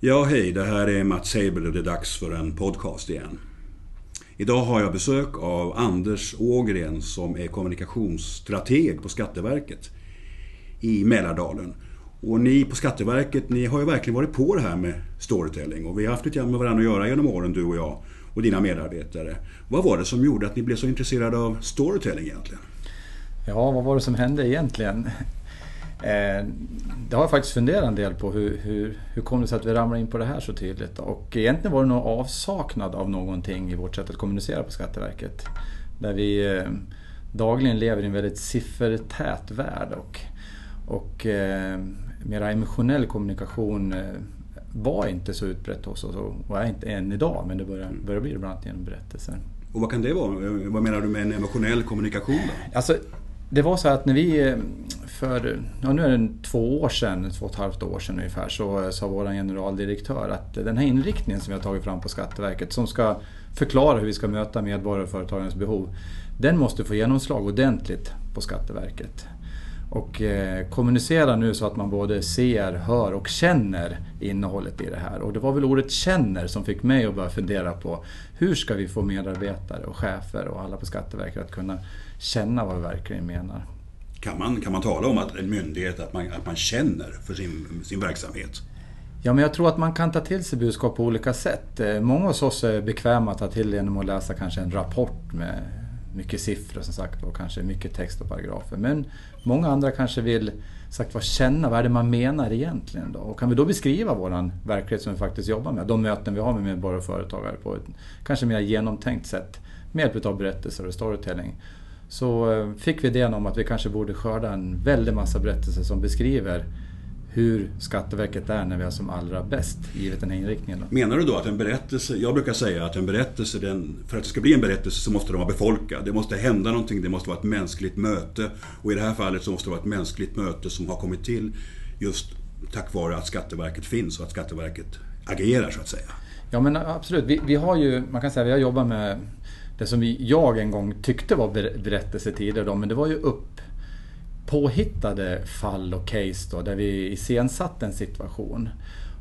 Ja, hej, det här är Mats Heibel och det är dags för en podcast igen. Idag har jag besök av Anders Ågren som är kommunikationsstrateg på Skatteverket i Mälardalen. Och ni på Skatteverket, ni har ju verkligen varit på det här med storytelling och vi har haft lite grann med varandra att göra genom åren, du och jag och dina medarbetare. Vad var det som gjorde att ni blev så intresserade av storytelling egentligen? Ja, vad var det som hände egentligen? Eh, det har jag faktiskt funderat en del på. Hur, hur, hur kom det sig att vi ramlade in på det här så tydligt? Och egentligen var det nog avsaknad av någonting i vårt sätt att kommunicera på Skatteverket. Där vi eh, dagligen lever i en väldigt siffertät värld och, och eh, mera emotionell kommunikation var inte så utbrett hos oss och är inte än idag men det börjar, börjar bli det bland annat genom berättelser. Och vad kan det vara? Vad menar du med en emotionell kommunikation? Då? Alltså, det var så att när vi eh, för, ja, nu är det två år sedan, två och ett halvt år sedan ungefär, så eh, sa vår generaldirektör att den här inriktningen som vi har tagit fram på Skatteverket som ska förklara hur vi ska möta medborgare och företagarnas behov, den måste få genomslag ordentligt på Skatteverket. Och eh, kommunicera nu så att man både ser, hör och känner innehållet i det här. Och det var väl ordet känner som fick mig att börja fundera på hur ska vi få medarbetare och chefer och alla på Skatteverket att kunna känna vad vi verkligen menar. Kan man, kan man tala om att en myndighet, att man, att man känner för sin, sin verksamhet? Ja, men jag tror att man kan ta till sig budskap på olika sätt. Eh, många av oss är bekväma att ta till genom att läsa kanske en rapport med mycket siffror som sagt och kanske mycket text och paragrafer. Men många andra kanske vill sagt vad känna, vad är det man menar egentligen då? Och kan vi då beskriva våran verklighet som vi faktiskt jobbar med, de möten vi har med medborgare och företagare på ett kanske mer genomtänkt sätt med hjälp av berättelser och storytelling så eh, fick vi idén om att vi kanske borde skörda en väldig massa berättelser som beskriver hur Skatteverket är när vi är som allra bäst, givet den här inriktningen. Menar du då att en berättelse, jag brukar säga att en berättelse, den, för att det ska bli en berättelse så måste den vara befolkad. Det måste hända någonting, det måste vara ett mänskligt möte. Och i det här fallet så måste det vara ett mänskligt möte som har kommit till just tack vare att Skatteverket finns och att Skatteverket agerar så att säga. Ja men absolut, vi, vi har ju, man kan säga vi har jobbat med det som vi, jag en gång tyckte var berättelse tidigare då, men det var ju upp påhittade fall och case då, där vi iscensatte en situation.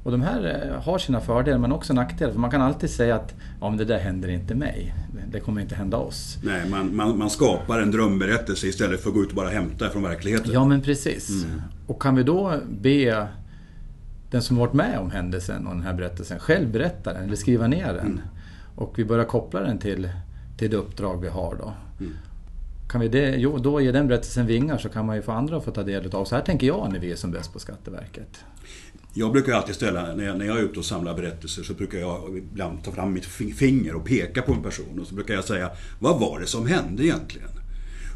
Och de här eh, har sina fördelar men också nackdelar. För man kan alltid säga att ja, men det där händer inte mig. Det kommer inte hända oss. Nej, man, man, man skapar en drömberättelse istället för att gå ut och bara hämta från verkligheten. Ja, men precis. Mm. Och kan vi då be den som varit med om händelsen och den här berättelsen själv berätta den eller skriva ner den. Mm. Och vi börjar koppla den till till det uppdrag vi har då. Mm. Kan vi det, jo, då ge den berättelsen vingar så kan man ju få andra att få ta del av. Så här tänker jag när vi är som bäst på Skatteverket. Jag brukar alltid ställa, när jag, när jag är ute och samlar berättelser så brukar jag ibland ta fram mitt finger och peka på en person och så brukar jag säga Vad var det som hände egentligen?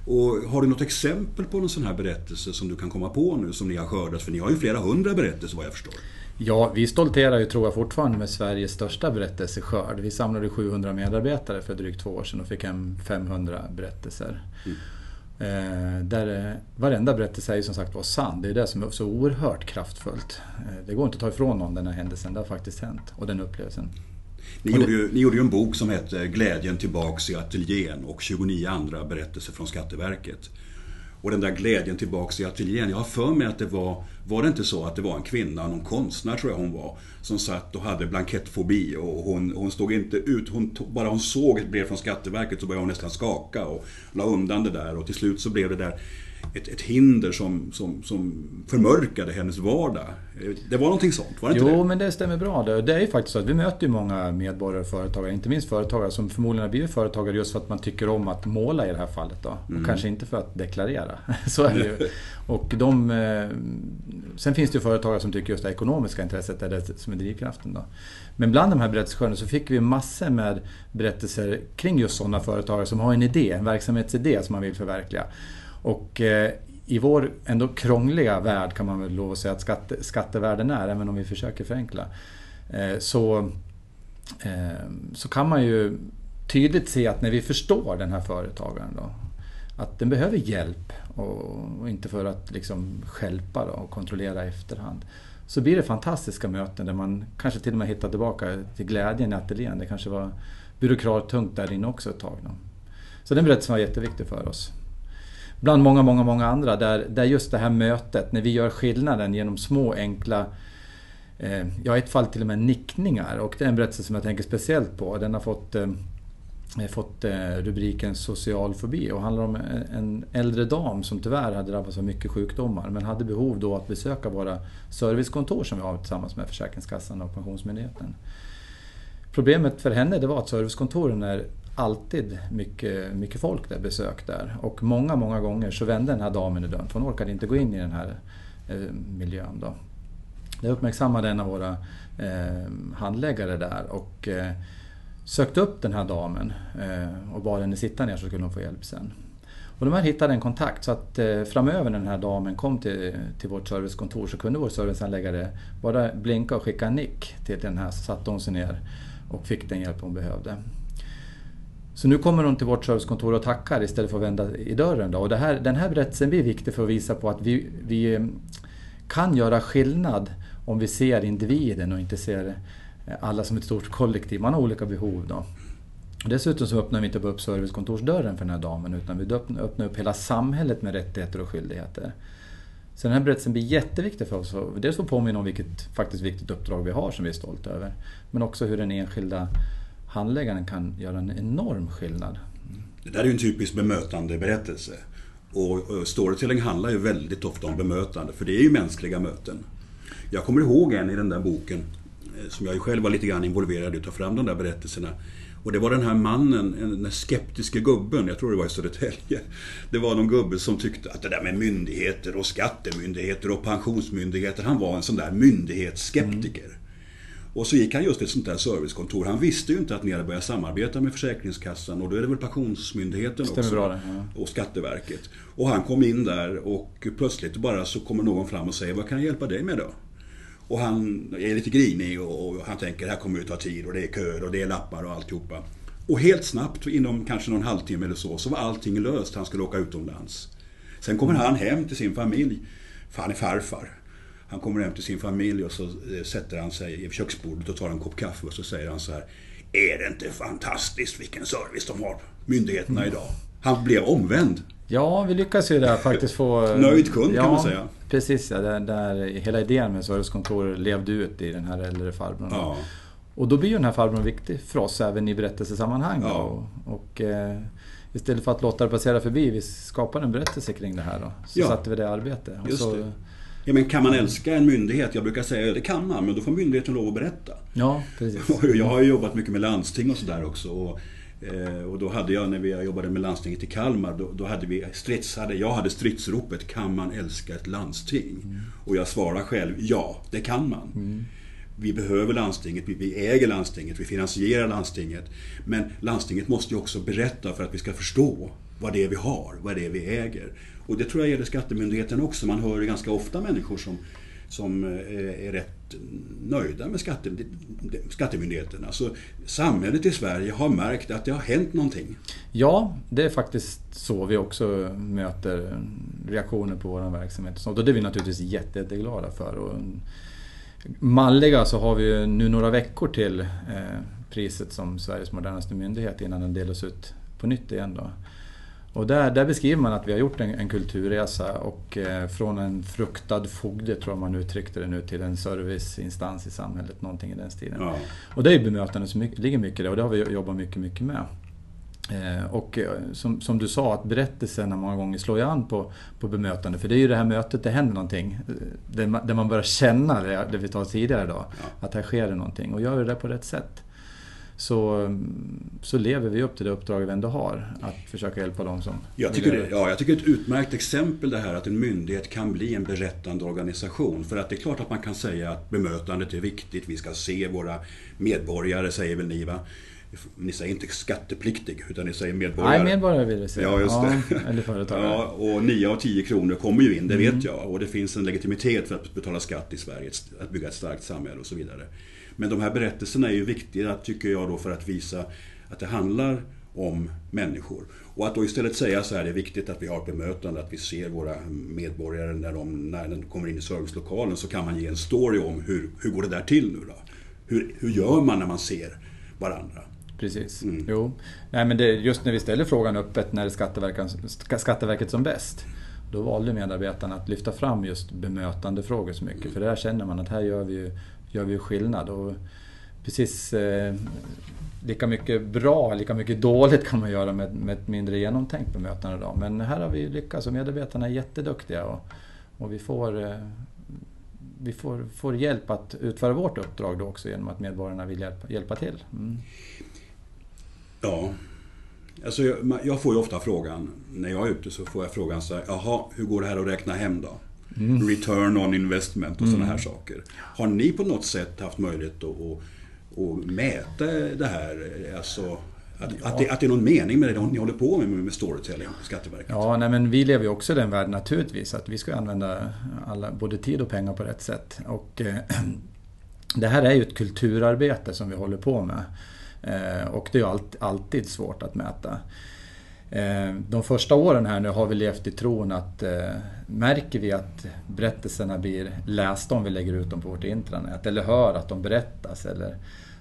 Och har du något exempel på någon sån här berättelse som du kan komma på nu som ni har skördat? För ni har ju flera hundra berättelser vad jag förstår. Ja, vi stolterar ju tror jag fortfarande med Sveriges största berättelseskörd. Vi samlade 700 medarbetare för drygt två år sedan och fick hem 500 berättelser. Mm. Eh, där varenda berättelse är ju som sagt var sann. Det är det som är så oerhört kraftfullt. Eh, det går inte att ta ifrån någon den här händelsen, det har faktiskt hänt. Och den upplevelsen. Ni, gjorde ju, ni gjorde ju en bok som hette Glädjen tillbaks i ateljén och 29 andra berättelser från Skatteverket. Och den där glädjen tillbaks i ateljén. Jag har för mig att det var, var det inte så att det var en kvinna, någon konstnär tror jag hon var, som satt och hade blankettfobi och hon, hon stod inte ut, hon, bara hon såg ett brev från Skatteverket så började hon nästan skaka och la undan det där och till slut så blev det där ett, ett hinder som, som, som förmörkade hennes vardag. Det var någonting sånt, var det inte Jo, det? men det stämmer bra. Det är ju faktiskt så att vi möter ju många medborgare och företagare, inte minst företagare som förmodligen har blivit företagare just för att man tycker om att måla i det här fallet. Då. Och mm. kanske inte för att deklarera. så är det ju. Och de, eh, sen finns det ju företagare som tycker just det ekonomiska intresset är det som är drivkraften. Då. Men bland de här berättelseskördarna så fick vi massor med berättelser kring just sådana företagare som har en idé, en verksamhetsidé som man vill förverkliga. Och eh, i vår ändå krångliga värld kan man väl lov att säga att skatte, skattevärlden är, även om vi försöker förenkla. Eh, så, eh, så kan man ju tydligt se att när vi förstår den här företagaren då, att den behöver hjälp och, inte för att liksom skälpa då och kontrollera i efterhand. Så blir det fantastiska möten där man kanske till och med hittar tillbaka till glädjen i ateljén. Det kanske var byråkrattungt där inne också ett tag. Då. Så den berättelsen var jätteviktig för oss bland många, många, många andra där, där just det här mötet, när vi gör skillnaden genom små enkla eh, ja, i ett fall till och med nickningar. Och det är en berättelse som jag tänker speciellt på. Den har fått eh, fått eh, rubriken social fobi och handlar om en äldre dam som tyvärr hade drabbats av mycket sjukdomar men hade behov då att besöka våra servicekontor som vi har tillsammans med Försäkringskassan och Pensionsmyndigheten. Problemet för henne det var att servicekontoren är alltid mycket, mycket folk där, besök där. Och många, många gånger så vände den här damen i dörren för hon orkade inte gå in i den här eh, miljön. Då. Det uppmärksammade en av våra eh, handläggare där och eh, sökte upp den här damen eh, och bad henne sitta ner så skulle hon få hjälp sen. Och de här hittade en kontakt så att eh, framöver när den här damen kom till, till vårt servicekontor så kunde vår serviceanläggare bara blinka och skicka en nick till den här så satte hon sig ner och fick den hjälp hon behövde. Så nu kommer hon till vårt servicekontor och tackar istället för att vända i dörren. Då. Och det här, den här berättelsen blir viktig för att visa på att vi, vi eh, kan göra skillnad om vi ser individen och inte ser eh, alla som ett stort kollektiv. Man har olika behov. Då. Dessutom så öppnar vi inte bara upp servicekontorsdörren för den här damen utan vi öppnar upp hela samhället med rättigheter och skyldigheter. Så den här berättelsen blir jätteviktig för oss. Dels för att påminna om vilket faktiskt viktigt uppdrag vi har som vi är stolta över. Men också hur den enskilda handläggaren kan göra en enorm skillnad. Det där är ju en typisk bemötandeberättelse. Och eh, storytelling handlar ju väldigt ofta om bemötande, för det är ju mänskliga möten. Jag kommer ihåg en i den där boken, eh, som jag ju själv var lite grann involverad i att ta fram de där berättelserna. Och det var den här mannen, den skeptiske gubben, jag tror det var i Södertälje. Det var någon gubbe som tyckte att det där med myndigheter och skattemyndigheter och pensionsmyndigheter, han var en sån där myndighetsskeptiker. Mm. Och så gick han just till ett sånt där servicekontor. Han visste ju inte att ni hade börjat samarbeta med Försäkringskassan och då är det väl Pensionsmyndigheten Stämmer också. Bra det, ja. Och Skatteverket. Och han kom in där och plötsligt bara så kommer någon fram och säger Vad kan jag hjälpa dig med då? Och han är lite grinig och, han tänker det här kommer att ta tid och det är köer och det är lappar och alltihopa. Och helt snabbt, inom kanske någon halvtimme eller så, så var allting löst. Han skulle åka utomlands. Sen kommer han hem till sin familj, för han är farfar. Han kommer hem till sin familj och så eh, sätter han sig vid köksbordet och tar en kopp kaffe och så säger han så här. Är det inte fantastiskt vilken service de har, myndigheterna idag? Han blev omvänd. Ja, vi lyckas ju där faktiskt få... Nöjd kund ja, kan man säga. Precis, ja, där, där hela idén med servicekontor levde ut i den här äldre farbrorn. Ja. Och då blir ju den här farbrorn viktig för oss även i berättelsesammanhang. Ja. Och, och eh, istället för att låta det passera förbi, vi skapade en berättelse kring det här. Då, så ja. satte vi det i arbete. Och så, det. Ja, men kan man älska en myndighet? Jag brukar säga att det kan man, men då får myndigheten lov att berätta. Ja, precis. Jag har ju jobbat mycket med landsting och sådär också. Och, eh, och då hade jag, när vi jobbade med landstinget i Kalmar, då, då hade vi strids, hade, jag hade stridsropet Kan man älska ett landsting? Mm. Och jag svarar själv, ja, det kan man. Mm. Vi behöver landstinget, vi äger landstinget, vi finansierar landstinget. Men landstinget måste ju också berätta för att vi ska förstå vad det är vi har, vad det är vi äger. Och det tror jag gäller Skattemyndigheten också. Man hör ganska ofta människor som, som eh, är rätt nöjda med skatte, Skattemyndigheten. Alltså, samhället i Sverige har märkt att det har hänt någonting. Ja, det är faktiskt så vi också möter reaktioner på vår verksamhet. Och det är vi naturligtvis jätte, jätteglada för. Och malliga så har vi nu några veckor till eh, priset som Sveriges modernaste myndighet innan den delas ut på nytt igen. Då. Och där, där beskriver man att vi har gjort en, en kulturresa och eh, från en fruktad fogde, tror jag man uttryckte det nu, till en serviceinstans i samhället, någonting i den stilen. Ja. Och det är bemötande som mycket, ligger mycket det och det har vi jobbat mycket, mycket med. Eh, och eh, som, som, du sa, att berättelserna många gånger slår an på, på bemötande. För det är ju det här mötet, det händer någonting. Där man, där man börjar känna det, det vi talade tidigare idag. Ja. Att här sker det någonting. Och gör vi det på rätt sätt så, så lever vi upp till det uppdrag vi ändå har. Att försöka hjälpa dem som jag tycker, det, ja, jag tycker ett utmärkt exempel det här att en myndighet kan bli en berättande organisation. För att det är klart att man kan säga att bemötandet är viktigt. Vi ska se våra medborgare, säger väl ni va? Ni säger inte skattepliktig, utan ni säger medborgare. Nej, medborgare vill vi säga. Ja, just det. Ja, eller företagare. Ja, och 9 av 10 kronor kommer ju in, det mm. vet jag. Och det finns en legitimitet för att betala skatt i Sverige, att bygga ett starkt samhälle och så vidare. Men de här berättelserna är ju viktiga, tycker jag, då, för att visa att det handlar om människor. Och att då istället säga så här, det är viktigt att vi har ett bemötande, att vi ser våra medborgare när de, när de kommer in i servicelokalen, så kan man ge en story om hur, hur går det där till nu då? Hur, hur gör man när man ser varandra? Precis. Mm. Jo. Nej, men det, just när vi ställer frågan öppet när är Skatteverket, Skatteverket som bäst? då valde medarbetarna att lyfta fram just bemötandefrågor så mycket. För där känner man att här gör vi, gör vi skillnad. Och precis eh, lika mycket bra, lika mycket dåligt kan man göra med, med ett mindre genomtänkt bemötande. idag. Men här har vi lyckats och medarbetarna är jätteduktiga. Och, och vi får, eh, vi får, får hjälp att utföra vårt uppdrag då också genom att medborgarna vill hjälpa, hjälpa till. Mm. Ja, alltså jag, jag, får ju ofta frågan, när jag är ute så får jag frågan så här, jaha, hur går det här att räkna hem då? Mm. Return on investment och mm. sådana här saker. Har ni på något sätt haft möjlighet att, att, att mäta det här? Alltså, att, ja. att, det, att det är någon mening med det ni håller på med med storytelling på Skatteverket? Ja, nej, men vi lever ju också i den världen naturligtvis. Att vi ska använda alla, både tid och pengar på rätt sätt. Och, eh, det här är ju ett kulturarbete som vi håller på med. Eh, och det är ju alltid svårt att mäta. Eh, de första åren här nu har vi levt i tron att eh, märker vi att berättelserna blir lästa om vi lägger ut dem på vårt intranät eller hör att de berättas eller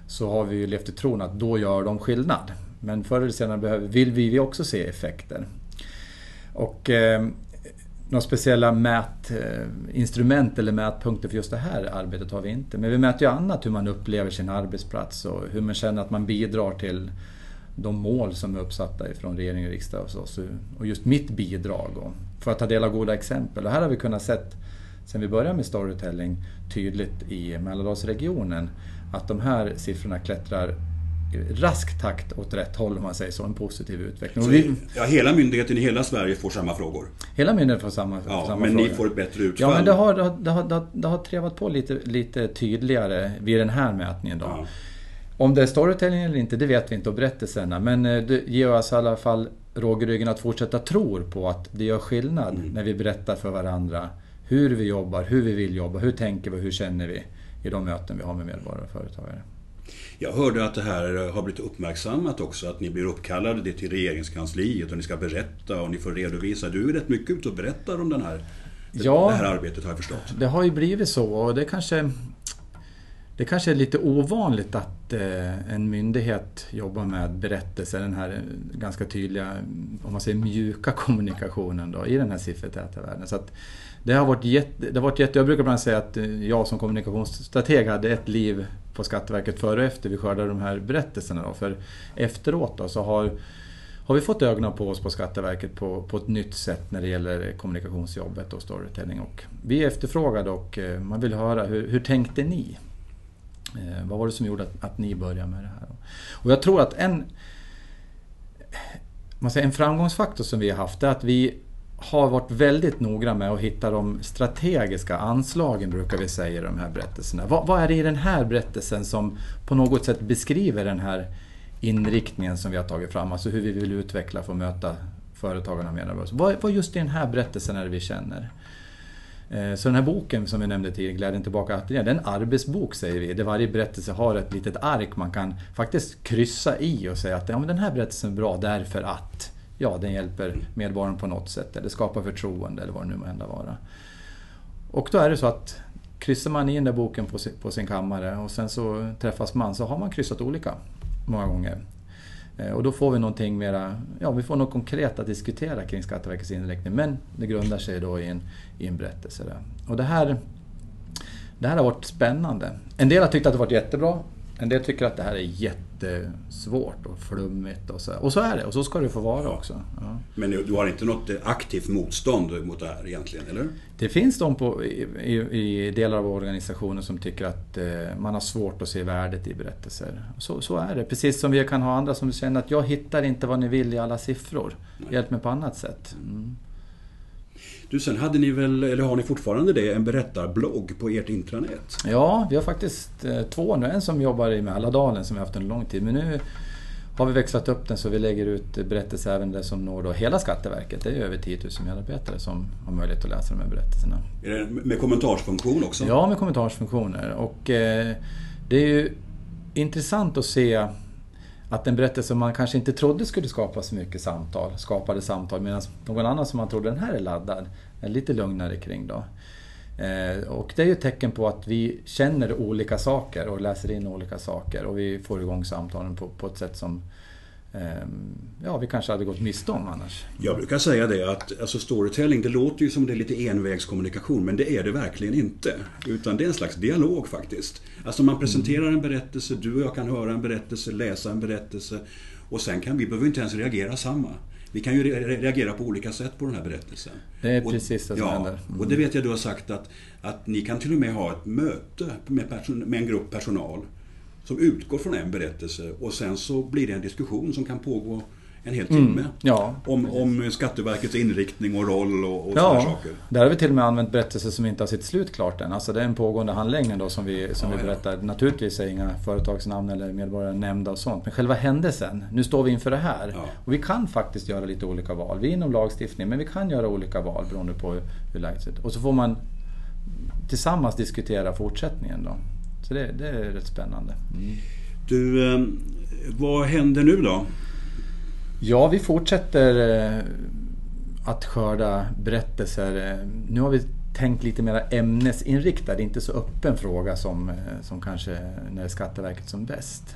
så har vi ju levt i tron att då gör de skillnad. Men förr eller senare behöver, vill vi också se effekter. Och eh, några speciella mätinstrument eller mätpunkter för just det här arbetet har vi inte. Men vi mäter ju annat, hur man upplever sin arbetsplats och hur man känner att man bidrar till de mål som är uppsatta ifrån regering och riksdag och, så, och just mitt bidrag. Och för att ta del av goda exempel. Och här har vi kunnat sett, sen vi började med storytelling, tydligt i Mälardalsregionen att de här siffrorna klättrar rask takt åt rätt håll om man säger så, en positiv utveckling. Så, vi, ja, hela myndigheten i hela Sverige får samma frågor? Hela myndigheten får samma, ja, samma men frågor. ni får ett bättre utfall? Ja, men det har, det har, det har, det har trevat på lite, lite tydligare vid den här mätningen. Då. Ja. Om det är storytelling eller inte, det vet vi inte och berättelserna. Men eh, det ger oss i alla fall råg i ryggen att fortsätta tro på att det gör skillnad mm. när vi berättar för varandra hur vi jobbar, hur vi vill jobba, hur tänker vi och hur känner vi i de möten vi har med medborgare och företagare. Jag hörde att det här har blivit uppmärksammat också, att ni blir uppkallade till regeringskansliet och ni ska berätta och ni får redovisa. Du är rätt mycket ute och berättar om den här, ja, det här arbetet har jag förstått. Det har ju blivit så och det kanske det kanske är lite ovanligt att eh, en myndighet jobbar med berättelser, den här eh, ganska tydliga, om man säger mjuka kommunikationen då, i den här siffertäta världen. Så att det har varit jätte, det har varit jätte, jag brukar ibland säga att eh, jag som kommunikationsstrateg hade ett liv på Skatteverket före och efter vi skördade de här berättelserna. Då. För efteråt då, så har, har vi fått ögonen på oss på Skatteverket på, på ett nytt sätt när det gäller kommunikationsjobbet och storytelling. Och vi är efterfrågade och man vill höra hur, hur tänkte ni? Eh, vad var det som gjorde att, att ni började med det här? Och jag tror att en, man säger, en framgångsfaktor som vi har haft är att vi har varit väldigt noga med att hitta de strategiska anslagen, brukar vi säga i de här berättelserna. Vad, vad, är det i den här berättelsen som på något sätt beskriver den här inriktningen som vi har tagit fram, alltså hur vi vill utveckla för att möta företagarna och medarbetarna. Vad, vad just i den här berättelsen är det vi känner? Eh, så den här boken som vi nämnde tidigare, Glädjen tillbaka ateljén, det är en arbetsbok säger vi, där varje berättelse har ett litet ark man kan faktiskt kryssa i och säga att ja, men den här berättelsen är bra därför att ja, den hjälper medborgaren på något sätt eller skapar förtroende eller vad det nu må hända vara. Och då är det så att kryssar man i den där boken på sin, på sin kammare och sen så träffas man så har man kryssat olika många gånger. Eh, och då får vi någonting mera, ja vi får något konkret att diskutera kring Skatteverkets inriktning men det grundar sig då i en, i en berättelse. Där. Och det här, det här har varit spännande. En del har tyckt att det varit jättebra, en del tycker att det här är jättesvårt och flummigt och så. Och så är det, och så ska det få vara också. Ja. Men du har inte något aktivt motstånd mot det här egentligen, eller? Det finns de på, i, i, delar av organisationen som tycker att eh, man har svårt att se värdet i berättelser. Så, så är det. Precis som vi kan ha andra som känner att jag hittar inte vad ni vill i alla siffror. Nej. Hjälp mig på annat sätt. Mm. Du, sen hade ni väl, eller har ni fortfarande det, en berättarblogg på ert intranät? Ja, vi har faktiskt eh, två nu. En som jobbar i Mälardalen som vi har haft under lång tid. Men nu har vi växlat upp den så vi lägger ut berättelser även där som når då hela Skatteverket. Det är över 10 000 medarbetare som har möjlighet att läsa de här berättelserna. Är det med kommentarsfunktion också? Ja, med kommentarsfunktioner. Och eh, det är ju intressant att se att en berättelse man kanske inte trodde skulle skapa så mycket samtal, skapade samtal medan någon annan som man trodde den här är laddad, är lite lugnare kring då. Eh, och det är ju ett tecken på att vi känner olika saker och läser in olika saker och vi får igång samtalen på, på ett sätt som ja, vi kanske hade gått miste om annars. Jag brukar säga det att alltså storytelling, det låter ju som det är lite envägskommunikation, men det är det verkligen inte. Utan det är en slags dialog faktiskt. Alltså man presenterar en berättelse, du och jag kan höra en berättelse, läsa en berättelse och sen kan vi, behöver inte ens reagera samma. Vi kan ju reagera på olika sätt på den här berättelsen. Det är precis det som ja, händer. Mm. Och det vet jag du har sagt att, att ni kan till och med ha ett möte med, person, med en grupp personal som utgår från en berättelse och sen så blir det en diskussion som kan pågå en hel timme. Mm, ja, om, om Skatteverkets inriktning och roll och, och ja, sådana saker. Där har vi till och med använt berättelser som inte har sitt slut klart än. Alltså det är en pågående handläggning då som vi, som ja, vi berättar. Ja. Naturligtvis är inga företagsnamn eller medborgare nämnda och sånt. Men själva händelsen, nu står vi inför det här. Och vi kan faktiskt göra lite olika val. Vi är inom lagstiftning men vi kan göra olika val beroende på hur, hur läget ser ut. Och så får man tillsammans diskutera fortsättningen då. Så det, det är rätt spännande. Mm. Du, eh, vad händer nu då? Ja, vi fortsätter eh, att skörda berättelser. Eh, nu har vi tänkt lite mer ämnesinriktad, inte så öppen fråga som, som kanske när Skatteverket som bäst.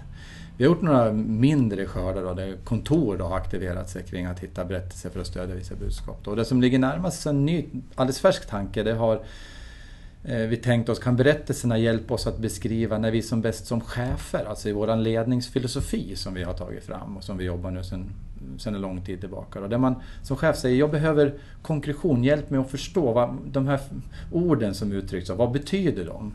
Vi har gjort några mindre skördar då, där kontor då har aktiverat sig kring att hitta berättelser för att stödja vissa budskap. Och det som ligger närmast en ny, alldeles färsk tanke, det har Eh, vi tänkte oss, kan berättelserna hjälpa oss att beskriva när vi som bäst som chefer, alltså i vår ledningsfilosofi som vi har tagit fram och som vi jobbar nu sedan, sedan en lång tid tillbaka. Då, där man som chef säger, jag behöver konkretion, hjälp mig att förstå vad de här orden som uttrycks, vad betyder de?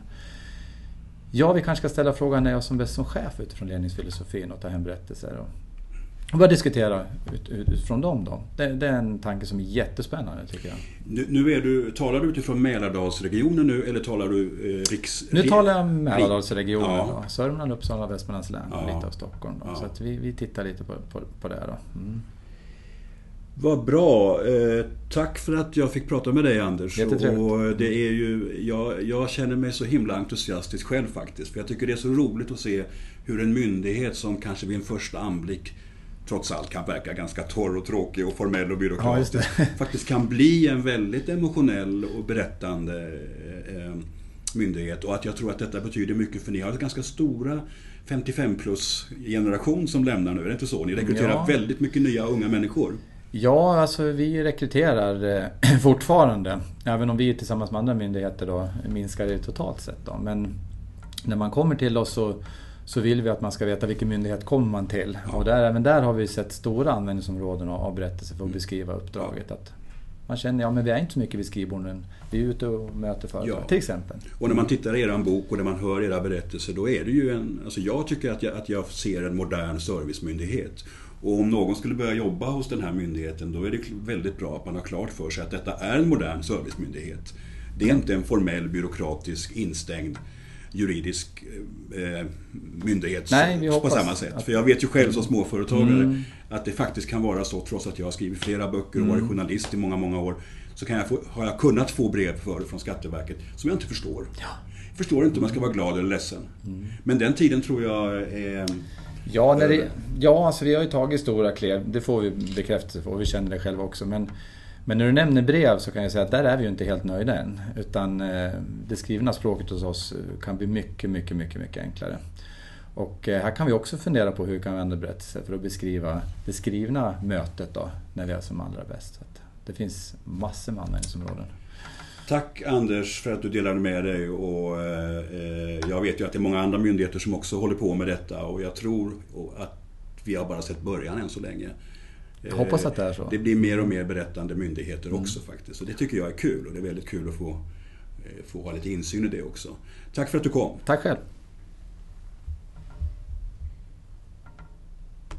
Ja, vi kanske ska ställa frågan när jag som bäst som chef utifrån ledningsfilosofin och ta hem berättelser. Och börja diskutera ut, utifrån dem då. Det, det, är en tanke som är jättespännande tycker jag. Nu, nu är du, talar du utifrån Mälardalsregionen nu eller talar du eh, riks... Nu talar jag Mälardalsregionen. Ja. Sörmland, Uppsala, Västmanlands län och lite av Stockholm. Då. Ja. Så att vi, vi tittar lite på, på, på det. Då. Mm. Vad bra. Eh, tack för att jag fick prata med dig Anders. Och det är ju, jag, jag, känner mig så himla entusiastisk själv faktiskt. För jag tycker det är så roligt att se hur en myndighet som kanske vid en första anblick trots allt kan verka ganska torr och tråkig och formell och byråkratisk. Ja, faktiskt kan bli en väldigt emotionell och berättande eh, myndighet. Och att jag tror att detta betyder mycket för ni har ganska stora 55 plus generation som lämnar nu, är det inte så? Ni rekryterar ja. väldigt mycket nya unga människor. Ja, alltså vi rekryterar eh, fortfarande. Även om vi tillsammans med andra myndigheter då minskar det totalt sett. Då. Men när man kommer till oss så så vill vi att man ska veta vilken myndighet kommer man till. Ja. Och där, även där har vi sett stora användningsområden av berättelser för att mm. beskriva uppdraget. Att man känner, ja men vi är inte så mycket vid skrivborden. Vi är ute och möter företag, ja. till exempel. Och när man tittar i er bok och när man hör era berättelser, då är det ju en... Alltså jag tycker att jag, att jag ser en modern servicemyndighet. Och om någon skulle börja jobba hos den här myndigheten, då är det väldigt bra att man har klart för sig att detta är en modern servicemyndighet. Det är inte en formell, byråkratisk, instängd juridisk eh, myndighet Nej, på samma sätt. Att... För jag vet ju själv som småföretagare mm. att det faktiskt kan vara så, trots att jag har skrivit flera böcker och mm. varit journalist i många, många år, så kan jag få, har jag kunnat få brev för, från Skatteverket som jag inte förstår. Ja. Jag förstår inte om jag ska vara glad eller ledsen. Mm. Men den tiden tror jag är Ja, när det, ja alltså vi har ju tagit stora kliv, det får vi bekräftelse på, vi känner det själva också. Men men när du nämner brev så kan jag säga att där är vi ju inte helt nöjda än. Utan eh, det skrivna språket hos oss kan bli mycket, mycket, mycket, mycket enklare. Och eh, här kan vi också fundera på hur vi kan använda berättelser för att beskriva det skrivna mötet då, när vi är som allra bäst. Så det finns massor med användningsområden. Tack Anders för att du delade med dig och eh, eh, jag vet ju att det är många andra myndigheter som också håller på med detta och jag tror att vi har bara sett början än så länge. Jag hoppas att det är så. Det blir mer och mer berättande myndigheter mm. också faktiskt. Och det tycker jag är kul och det är väldigt kul att få, eh, få ha lite insyn i det också. Tack för att du kom. Tack själv.